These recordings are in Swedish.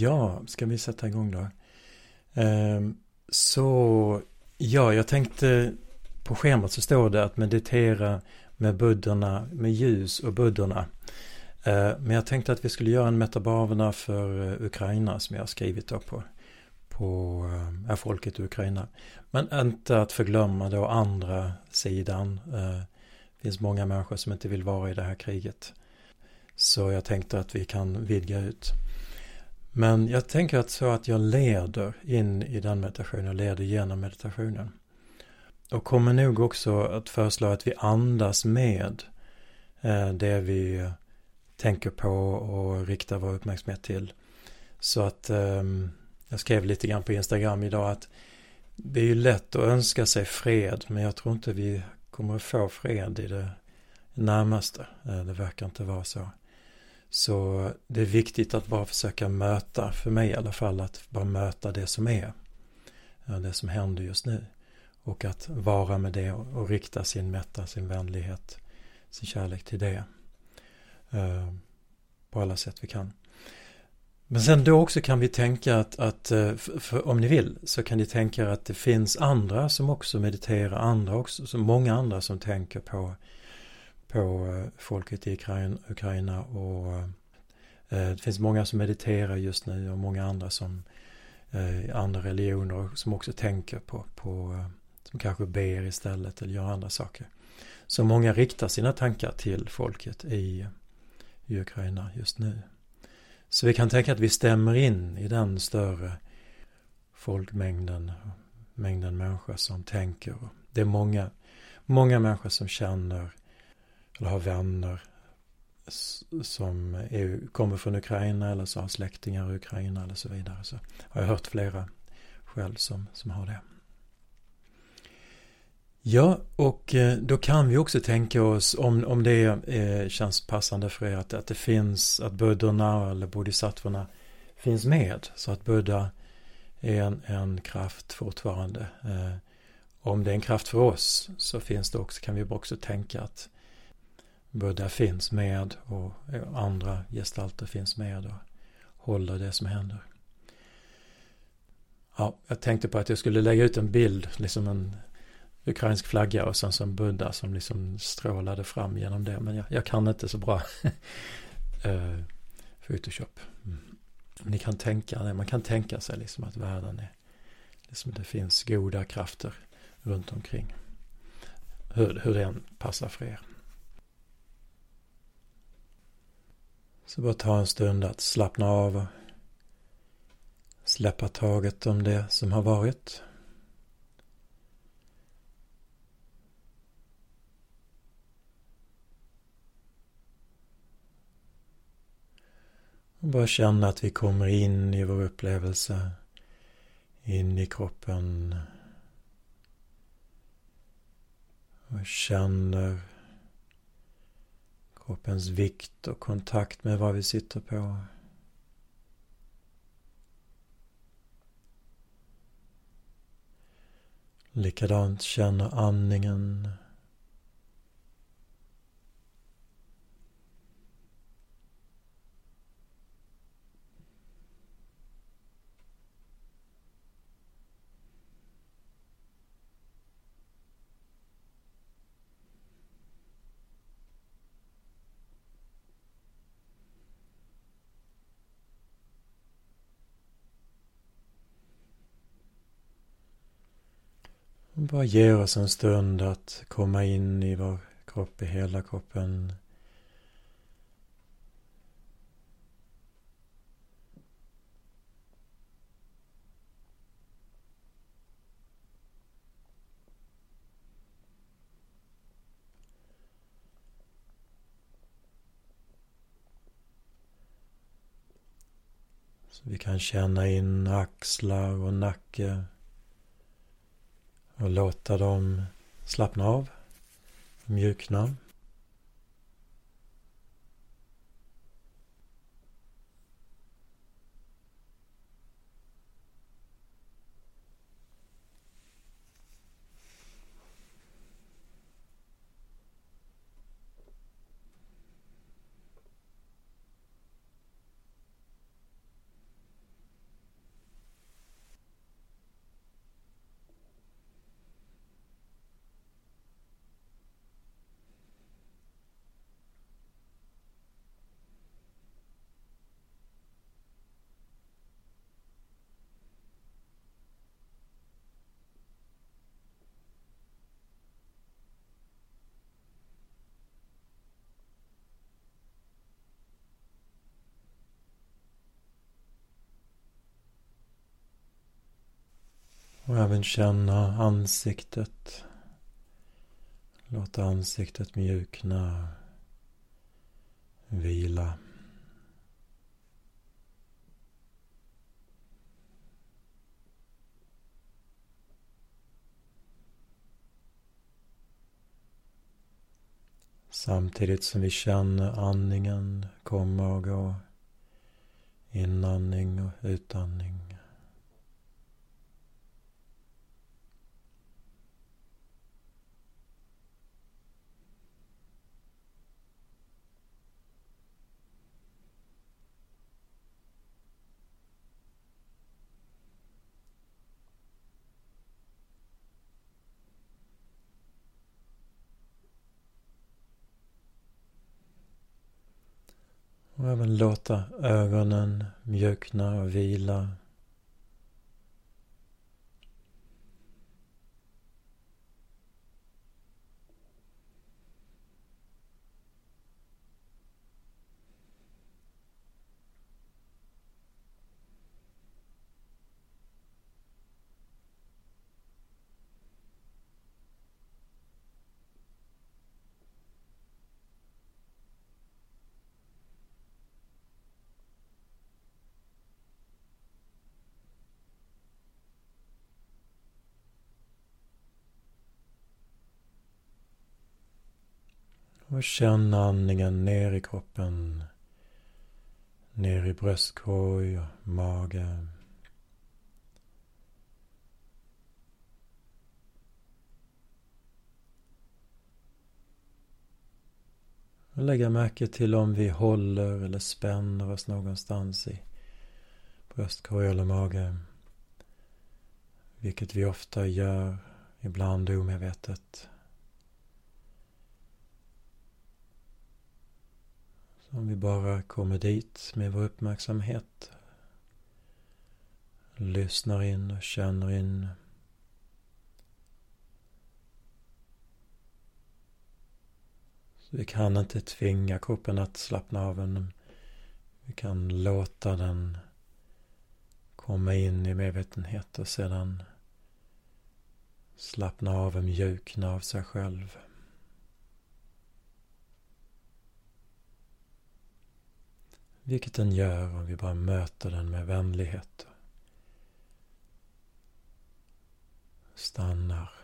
Ja, ska vi sätta igång då? Ehm, så, ja, jag tänkte på schemat så står det att meditera med buddorna, med ljus och buddorna. Ehm, men jag tänkte att vi skulle göra en metabaverna för eh, Ukraina som jag har skrivit då på, på eh, är folket i Ukraina. Men inte att förglömma då andra sidan. Ehm, det finns många människor som inte vill vara i det här kriget. Så jag tänkte att vi kan vidga ut. Men jag tänker att så att jag leder in i den meditationen, jag leder genom meditationen. Och kommer nog också att föreslå att vi andas med eh, det vi tänker på och riktar vår uppmärksamhet till. Så att ehm, jag skrev lite grann på Instagram idag att det är ju lätt att önska sig fred men jag tror inte vi kommer att få fred i det närmaste. Eh, det verkar inte vara så. Så det är viktigt att bara försöka möta, för mig i alla fall, att bara möta det som är. Det som händer just nu. Och att vara med det och rikta sin mätta, sin vänlighet, sin kärlek till det. Eh, på alla sätt vi kan. Men sen då också kan vi tänka att, att eh, för, för, om ni vill, så kan ni tänka att det finns andra som också mediterar, andra också, så många andra som tänker på på eh, folket i Ukraina och eh, det finns många som mediterar just nu och många andra som eh, andra religioner som också tänker på, på som kanske ber istället eller gör andra saker. Så många riktar sina tankar till folket i, i Ukraina just nu. Så vi kan tänka att vi stämmer in i den större folkmängden, mängden människor som tänker. Det är många, många människor som känner eller har vänner som är, kommer från Ukraina eller så har släktingar i Ukraina eller så vidare. Så har jag hört flera själv som, som har det. Ja, och eh, då kan vi också tänka oss om, om det eh, känns passande för er att, att det finns, att buddorna eller bodhisattvorna finns med. Så att Buddha är en, en kraft fortfarande. Eh, om det är en kraft för oss så finns det också, kan vi också tänka att Buddha finns med och andra gestalter finns med och håller det som händer. Ja, jag tänkte på att jag skulle lägga ut en bild, liksom en ukrainsk flagga och sen som Buddha som liksom strålade fram genom det. Men jag, jag kan inte så bra uh, Photoshop. Mm. Ni kan tänka det, man kan tänka sig liksom att världen är, liksom det finns goda krafter runt omkring. Hur, hur det än passar för er. Så bara ta en stund att slappna av och släppa taget om det som har varit. Och bara känna att vi kommer in i vår upplevelse, in i kroppen. Och känner kroppens vikt och kontakt med vad vi sitter på. Likadant känner andningen Och bara ge oss en stund att komma in i vår kropp, i hela kroppen. Så vi kan känna in axlar och nacke. Och låta dem slappna av, mjukna. Även känna ansiktet. Låt ansiktet mjukna. Vila. Samtidigt som vi känner andningen komma och gå. Inandning och utandning. Och även låta ögonen mjukna och vila. Och känn andningen ner i kroppen. Ner i bröstkorg och mage. Och lägga märke till om vi håller eller spänner oss någonstans i bröstkorg eller mage. Vilket vi ofta gör, ibland omedvetet. Om vi bara kommer dit med vår uppmärksamhet. Lyssnar in och känner in. Så vi kan inte tvinga kroppen att slappna av. Men vi kan låta den komma in i medvetenhet och sedan slappna av och mjukna av sig själv. Vilket den gör om vi bara möter den med vänlighet. Stannar.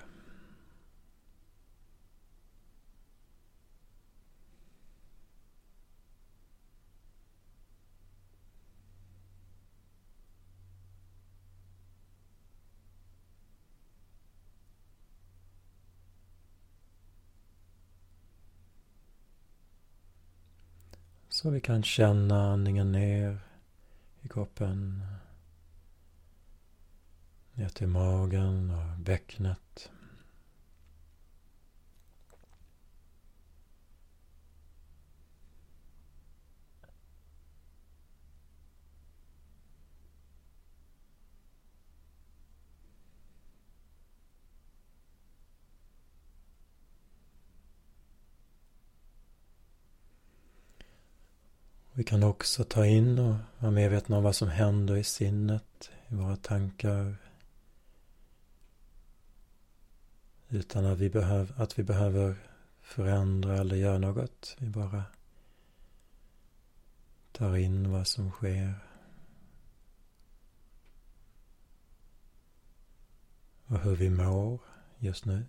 Så vi kan känna andningen ner i kroppen. Ner till magen och bäcknet. Vi kan också ta in och vara medvetna om vad som händer i sinnet, i våra tankar. Utan att vi, behöv, att vi behöver förändra eller göra något. Vi bara tar in vad som sker. Och hur vi mår just nu.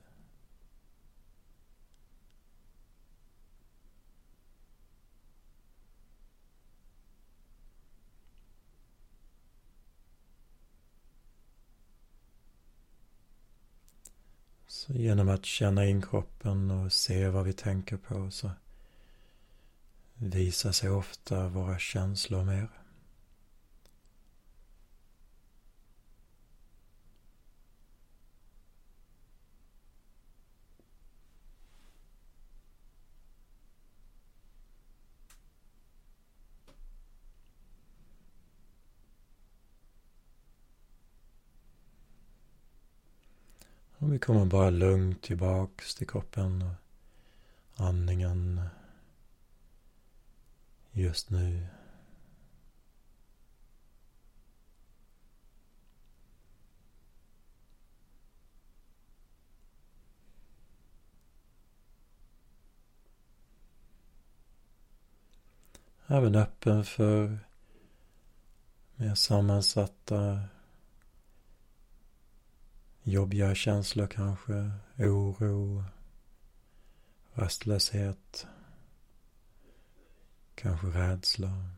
Så genom att känna in kroppen och se vad vi tänker på så visar sig ofta våra känslor mer. Vi kommer bara lugnt tillbaks till kroppen och andningen just nu. Även öppen för mer sammansatta jobbiga känslor kanske, oro, rastlöshet, kanske rädsla.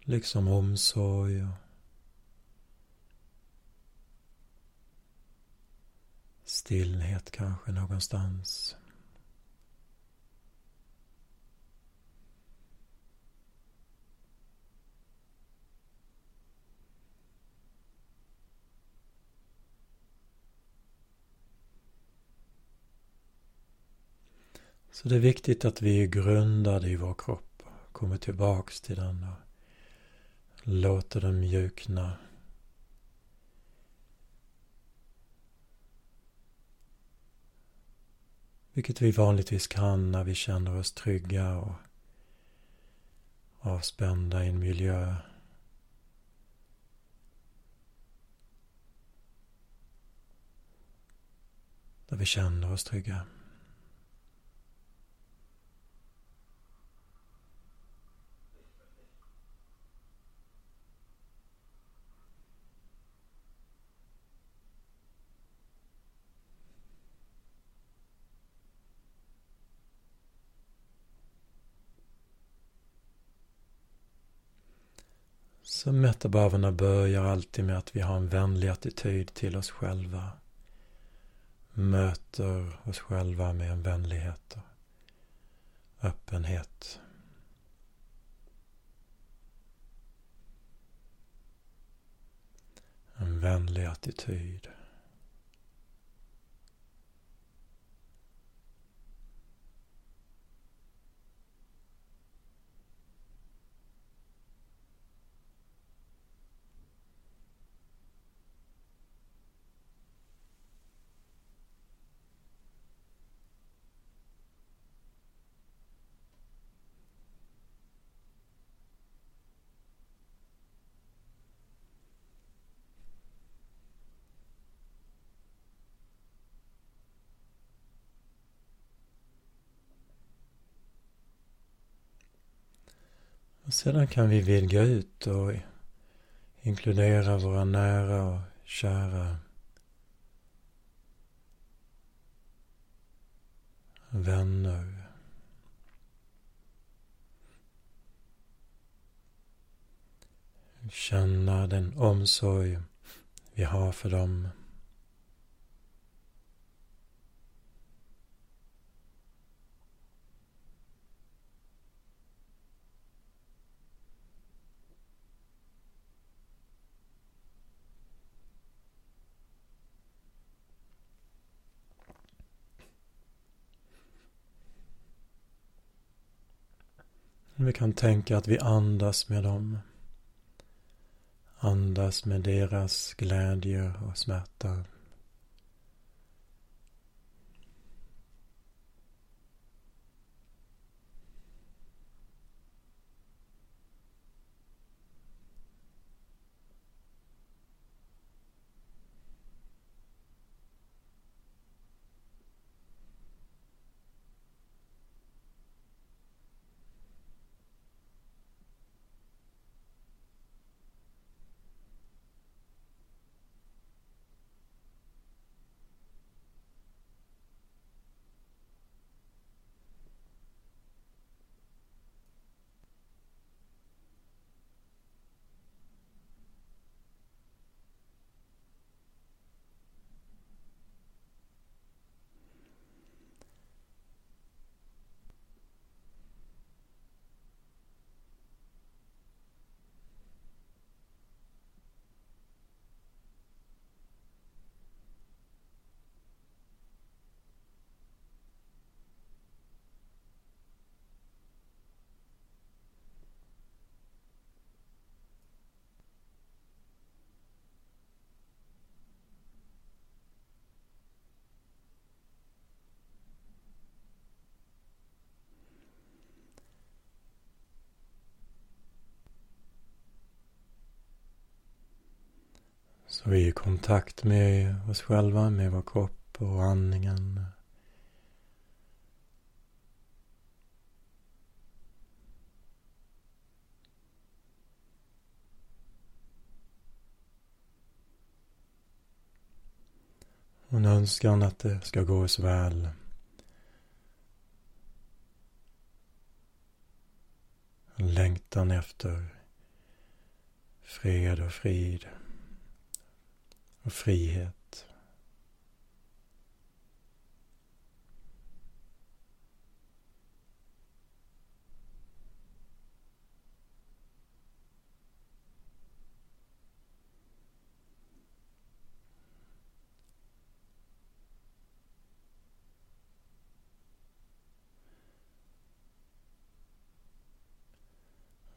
Liksom omsorg och stillhet kanske någonstans. Så det är viktigt att vi är grundade i vår kropp och kommer tillbaks till den och låter den mjukna. Vilket vi vanligtvis kan när vi känner oss trygga och avspända i en miljö. Där vi känner oss trygga. Så metabhavarna börjar alltid med att vi har en vänlig attityd till oss själva. Möter oss själva med en vänlighet och öppenhet. En vänlig attityd. Sedan kan vi vidga ut och inkludera våra nära och kära vänner. Känna den omsorg vi har för dem. Vi kan tänka att vi andas med dem. Andas med deras glädje och smärta. Så vi är i kontakt med oss själva, med vår kropp. och andningen. En önskan att det ska gå oss väl. En längtan efter fred och frid och frihet.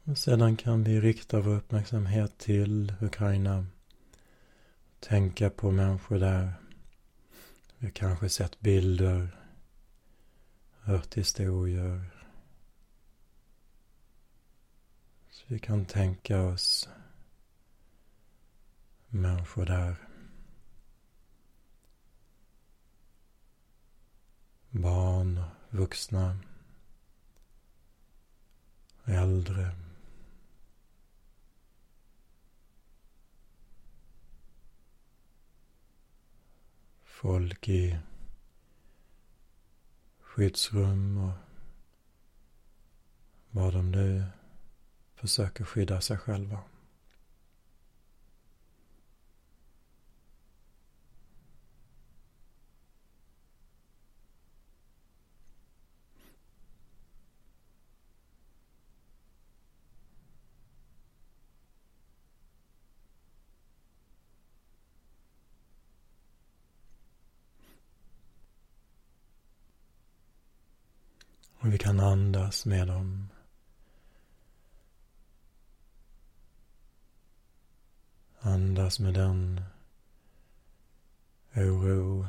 Och sedan kan vi rikta vår uppmärksamhet till Ukraina. Tänka på människor där. Vi har kanske sett bilder, hört historier. Så vi kan tänka oss människor där. Barn, vuxna, äldre. Folk i skyddsrum och vad de nu försöker skydda sig själva. Och vi kan andas med dem. Andas med den oro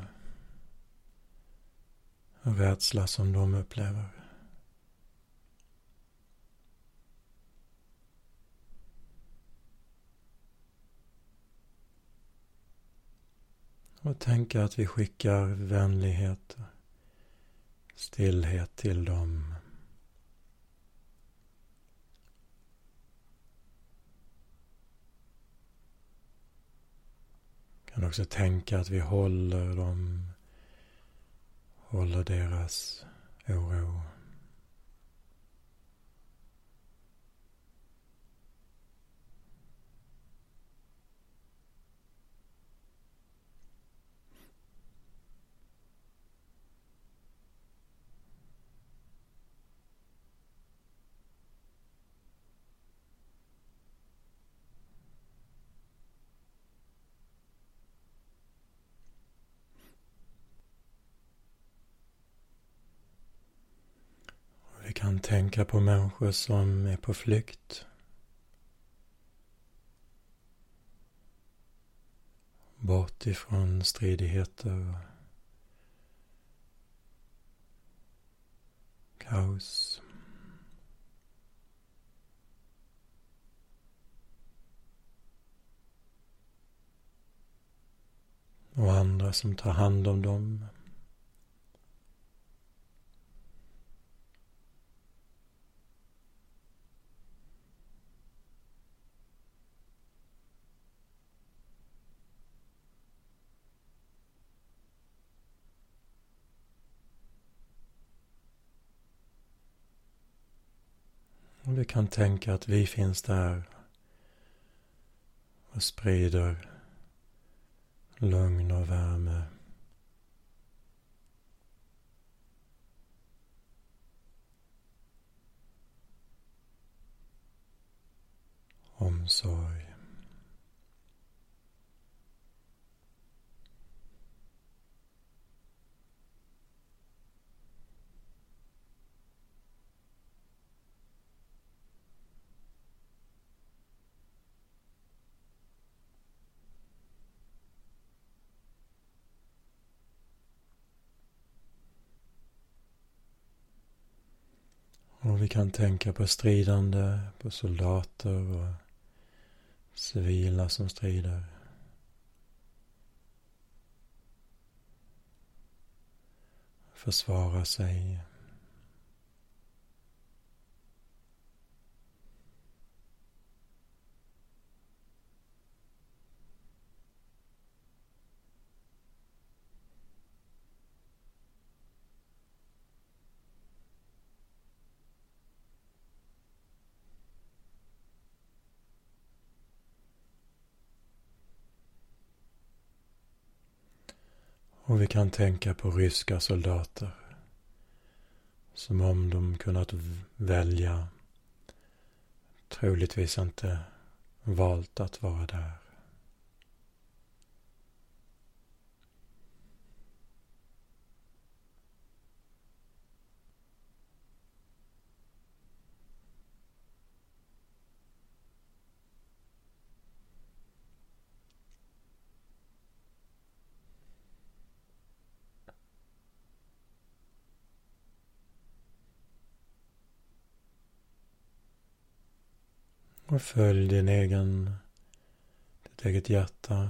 och rädsla som de upplever. Och tänka att vi skickar vänlighet stillhet till dem. Kan också tänka att vi håller dem, håller deras oro. kan tänka på människor som är på flykt. Bort ifrån stridigheter kaos. Och andra som tar hand om dem. Vi kan tänka att vi finns där och sprider lugn och värme. Omsorg. Vi kan tänka på stridande, på soldater och civila som strider. Försvara sig. Och vi kan tänka på ryska soldater. Som om de kunnat välja troligtvis inte valt att vara där. Och följ din egen, ditt eget hjärta,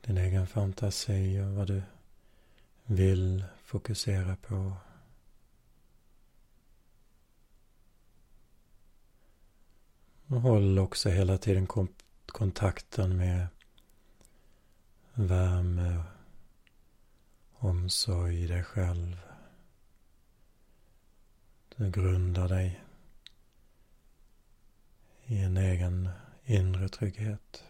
din egen fantasi och vad du vill fokusera på. Och håll också hela tiden kontakten med värme, omsorg i dig själv. Du grundar dig i en egen inre trygghet.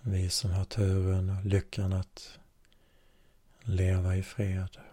Vi som har turen och lyckan att leva i fred.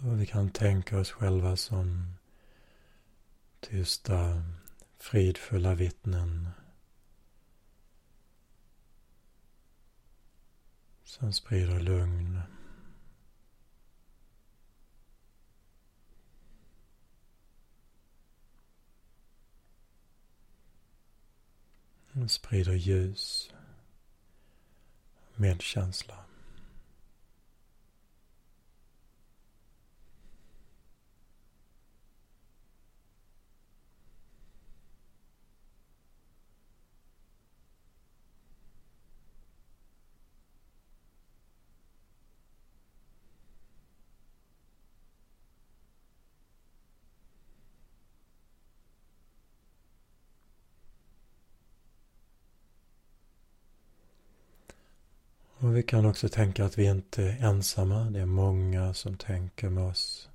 Så vi kan tänka oss själva som tysta, fridfulla vittnen. Som sprider lugn. Och sprider ljus, medkänsla. Och vi kan också tänka att vi inte är ensamma. Det är många som tänker med oss.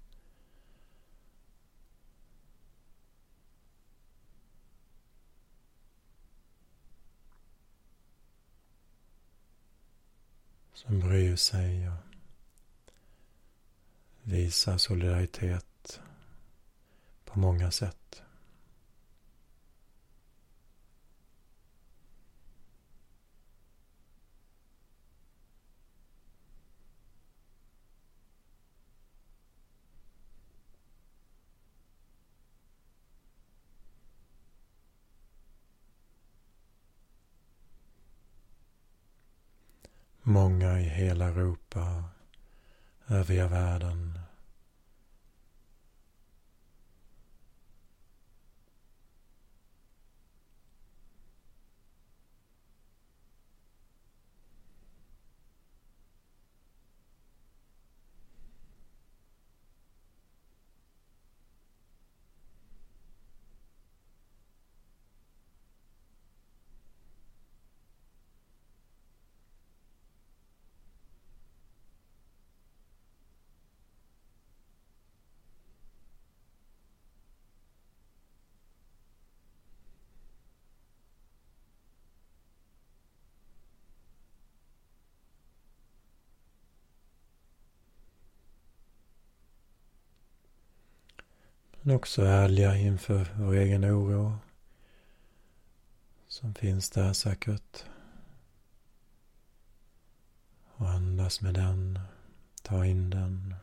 Som bryr sig och visar solidaritet på många sätt. Många i hela Europa, övriga världen. Men också ärliga inför vår egen oro. Som finns där säkert. Och andas med den. Ta in den.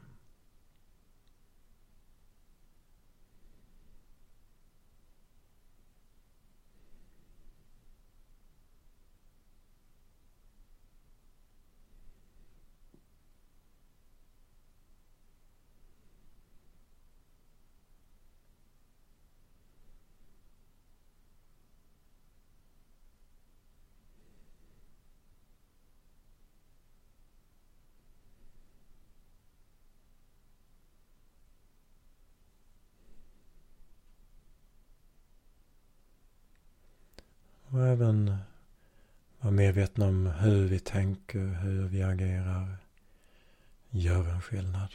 Och även vara medvetna om hur vi tänker, hur vi agerar gör en skillnad.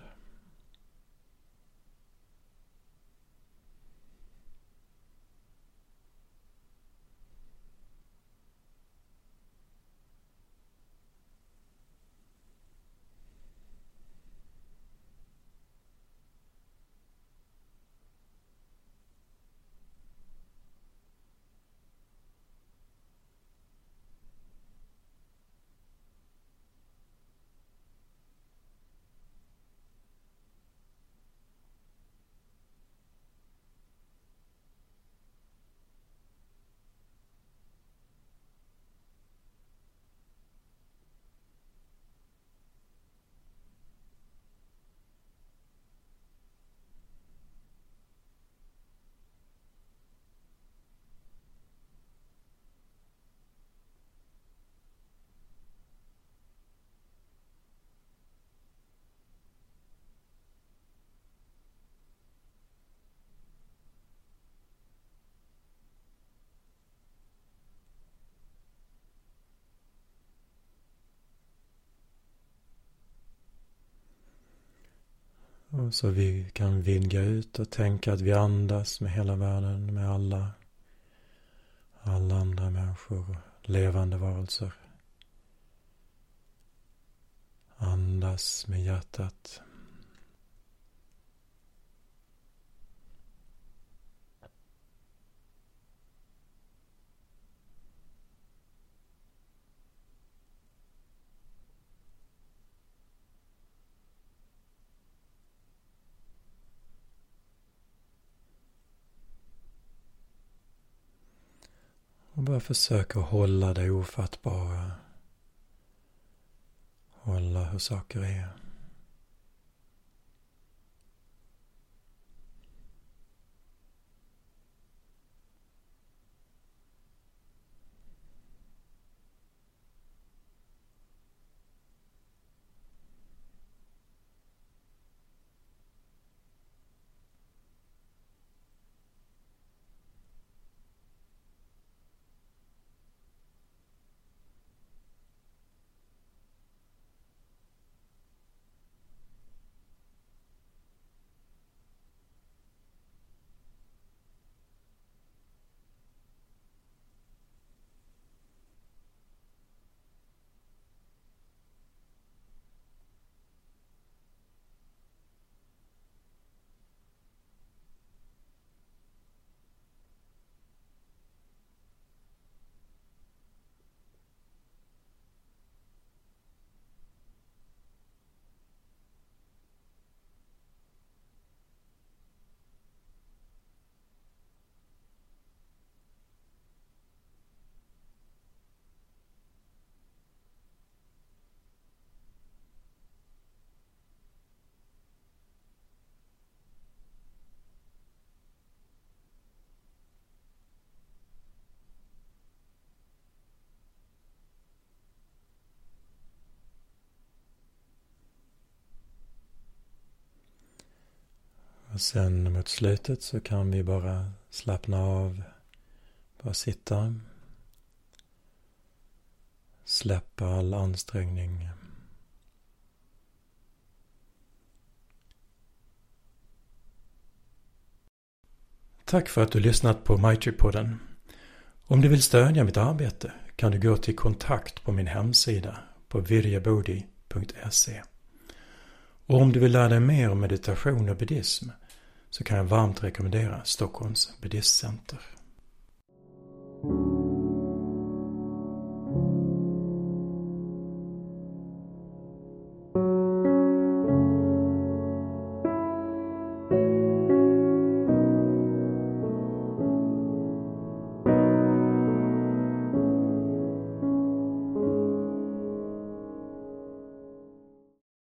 Och så vi kan vidga ut och tänka att vi andas med hela världen, med alla, alla andra människor, levande varelser. Andas med hjärtat. Och bara försöker hålla det ofattbara. Hålla hur saker är. Och sen mot slutet så kan vi bara slappna av. Bara sitta. Släppa all ansträngning. Tack för att du lyssnat på MyTrip-podden. Om du vill stödja mitt arbete kan du gå till kontakt på min hemsida på virjabodi.se. Och om du vill lära dig mer om meditation och buddhism så kan jag varmt rekommendera Stockholms Buddhistcenter.